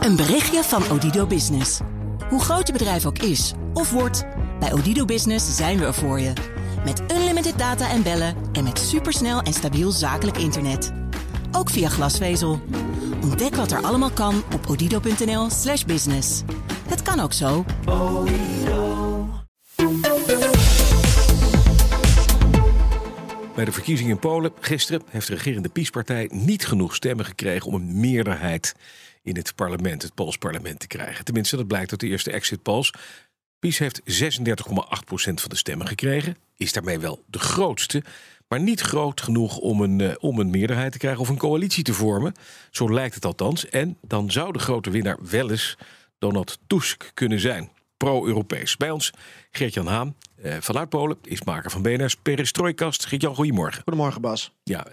Een berichtje van Odido Business. Hoe groot je bedrijf ook is of wordt, bij Odido Business zijn we er voor je. Met unlimited data en bellen en met supersnel en stabiel zakelijk internet. Ook via glasvezel. Ontdek wat er allemaal kan op odido.nl/slash business. Het kan ook zo. Bij de verkiezingen in Polen gisteren heeft de regerende PiS-partij niet genoeg stemmen gekregen om een meerderheid in het parlement, het Pools parlement, te krijgen. Tenminste, dat blijkt uit de eerste exit polls. PiS heeft 36,8% van de stemmen gekregen, is daarmee wel de grootste, maar niet groot genoeg om een, eh, om een meerderheid te krijgen of een coalitie te vormen. Zo lijkt het althans. En dan zou de grote winnaar wel eens Donald Tusk kunnen zijn. Pro-Europees. Bij ons Geert-Jan Haan, eh, vanuit Polen, is maker van BNR's Perestrojkast. Geert-Jan, goedemorgen. Goedemorgen, Bas. Ja,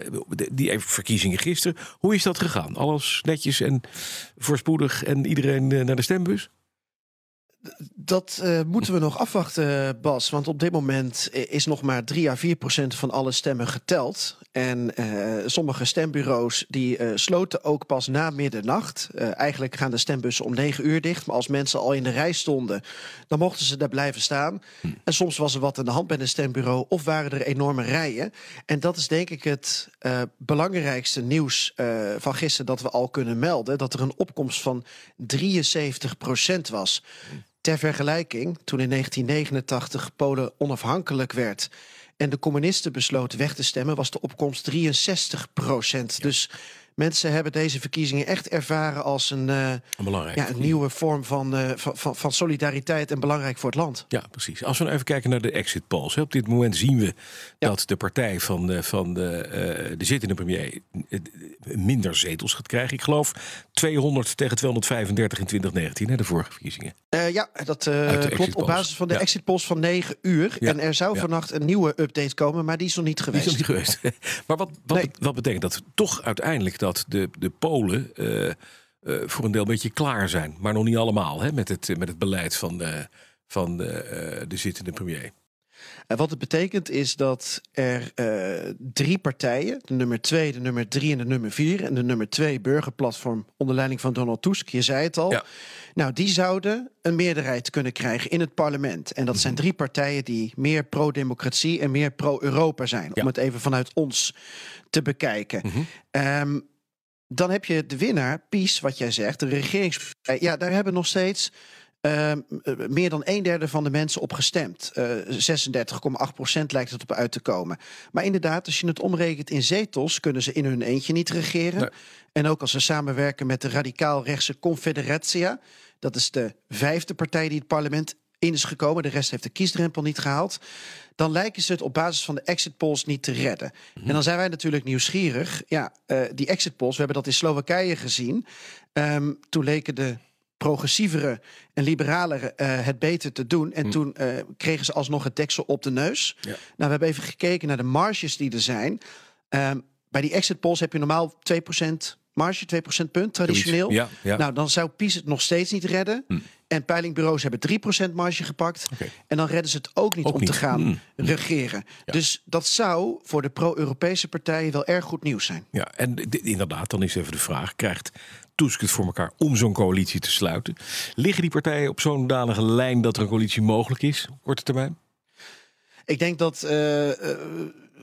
die even verkiezingen gisteren. Hoe is dat gegaan? Alles netjes en voorspoedig en iedereen eh, naar de stembus? Dat eh, moeten we nog afwachten, Bas. Want op dit moment is nog maar 3 à 4 procent van alle stemmen geteld. En eh, sommige stembureaus die eh, sloten ook pas na middernacht. Eigenlijk gaan de stembussen om 9 uur dicht. Maar als mensen al in de rij stonden, dan mochten ze daar blijven staan. En soms was er wat aan de hand bij een stembureau of waren er enorme rijen. En dat is denk ik het belangrijkste nieuws van gisteren dat we al kunnen melden. Dat er een opkomst van 73 procent was. Ter vergelijking, toen in 1989 Polen onafhankelijk werd en de communisten besloten weg te stemmen, was de opkomst 63 procent. Dus mensen hebben deze verkiezingen echt ervaren als een, eh, Een belangrijke ja, een nieuwe vorm van, eh, van, van, van solidariteit en belangrijk voor het land. Ja, precies. Als we nou even kijken naar de exit polls. hè. Op dit moment zien we dat de partij van, de, van de, eh, de zittende premier eh, minder zetels gaat krijgen. Ik geloof 200 tegen 235 in 2019, hè, de vorige verkiezingen. Eh, ja, dat eh, klopt op basis van de Ja. exit polls van 9 uur. En er zou vannacht een nieuwe update komen, maar die is nog niet Die geweest. is nog niet geweest. maar wat, wat, Nee. wat betekent dat? Toch uiteindelijk dat de, de Polen eh, eh, voor een deel een beetje klaar zijn. Maar nog niet allemaal hè, met, het, met het beleid van, de, van de, eh, de zittende premier. En wat het betekent is dat er eh, drie partijen, de nummer 2, de nummer 3 en de nummer 4, en de nummer 2 burgerplatform onder leiding van Donald Tusk, je zei het al. Ja. Nou, die zouden een meerderheid kunnen krijgen in het parlement. En dat zijn Mhm. drie partijen die meer pro-democratie en meer pro-Europa zijn. Ja. Mhm. Om het even vanuit ons te bekijken. Ehm, dan heb je de winnaar, PiS, wat jij zegt, de regeringspartij. Ja, daar hebben nog steeds ehm, eh, meer dan een derde van de mensen op gestemd. Eh 36,8 procent lijkt het op uit te komen. Maar inderdaad, als je het omrekent in zetels, kunnen ze in hun eentje niet regeren. Nee. En ook als ze samenwerken met de radicaal-rechtse Confederatia, dat is de vijfde partij die het parlement in is gekomen, de rest heeft de kiesdrempel niet gehaald, dan lijken ze het op basis van de exit polls niet te redden. En dan zijn wij natuurlijk nieuwsgierig. Ja, eh, die exit polls, we hebben dat in Slowakije gezien. Ehm, toen leken de progressievere en liberalere eh, het beter te doen. En toen eh, kregen ze alsnog het deksel op de neus. Ja. Nou, we hebben even gekeken naar de marges die er zijn. Ehm, bij die exit polls heb je normaal 2% marge, 2% punt, traditioneel. Ja, ja. Nou, dan zou PiS het nog steeds niet redden. En peilingbureaus hebben 3% marge gepakt. En dan redden ze het ook niet Ook om niet. te gaan Hmm. regeren. Dus dat zou voor de pro-Europese partijen wel erg goed nieuws zijn. Ja, en inderdaad, dan is even de vraag: krijgt Tusk het voor elkaar om zo'n coalitie te sluiten? Liggen die partijen op zo'n danige lijn dat er een coalitie mogelijk is, op korte termijn? Ik denk dat eh, eh,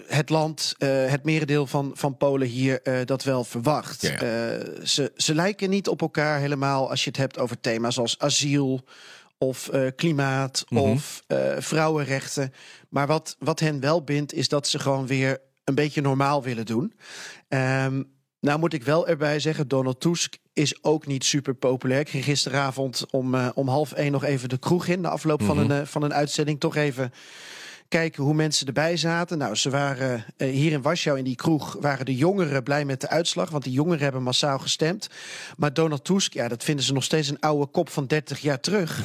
het land, eh, het merendeel van, van Polen hier eh, dat wel verwacht. Ja, ja. Eh, ze, ze lijken niet op elkaar helemaal als je het hebt over thema's als asiel of klimaat Mhm. of vrouwenrechten. Maar wat, wat hen wel bindt is dat ze gewoon weer een beetje normaal willen doen. Ehm, nou moet ik wel erbij zeggen, Donald Tusk is ook niet super populair. Ik ging gisteravond om, om half één nog even de kroeg in. Na afloop van, een, eh, van een uitzending toch even kijken hoe mensen erbij zaten. Nou, ze waren eh, hier in Warschau in die kroeg waren de jongeren blij met de uitslag, want de jongeren hebben massaal gestemd. Maar Donald Tusk, ja, dat vinden ze nog steeds een oude kop van 30 jaar terug.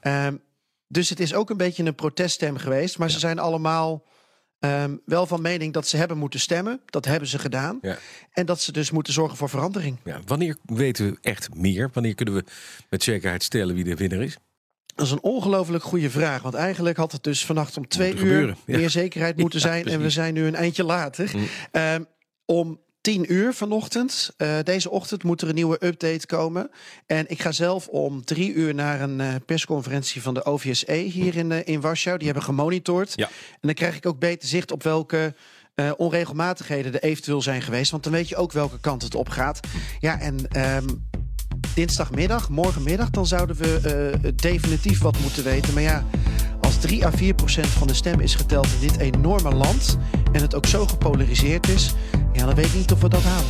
Ehm, dus het is ook een beetje een proteststem geweest, maar ze zijn allemaal ehm, wel van mening dat ze hebben moeten stemmen. Dat hebben ze gedaan. Ja. En dat ze dus moeten zorgen voor verandering. Ja, wanneer weten we echt meer? Wanneer kunnen we met zekerheid stellen wie de winnaar is? Dat is een ongelooflijk goede vraag. Want eigenlijk had het dus vannacht om twee uur gebeuren, ja. meer zekerheid moeten Ja, zijn. en we zijn nu een eindje later. Mm. Ehm, om 10 uur vanochtend. Uh, deze ochtend moet er een nieuwe update komen. En ik ga zelf om drie uur naar een uh, persconferentie van de OVSE hier in, uh, in Warschau. Die hebben gemonitord. Ja. En dan krijg ik ook beter zicht op welke uh, onregelmatigheden er eventueel zijn geweest. Want dan weet je ook welke kant het op gaat. Ja, en um, dinsdagmiddag, morgenmiddag, dan zouden we uh, definitief wat moeten weten. Maar ja, als 3 à 4 procent van de stem is geteld in dit enorme land... en het ook zo gepolariseerd is, ja, dan weet ik niet of we dat halen.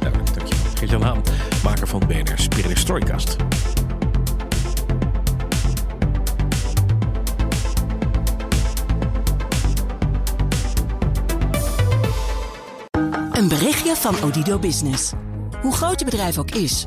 Duidelijk, dankjewel. Geert-Jan Haan, maker van BNR Spirit Storycast. Een berichtje van Odido Business. Hoe groot je bedrijf ook is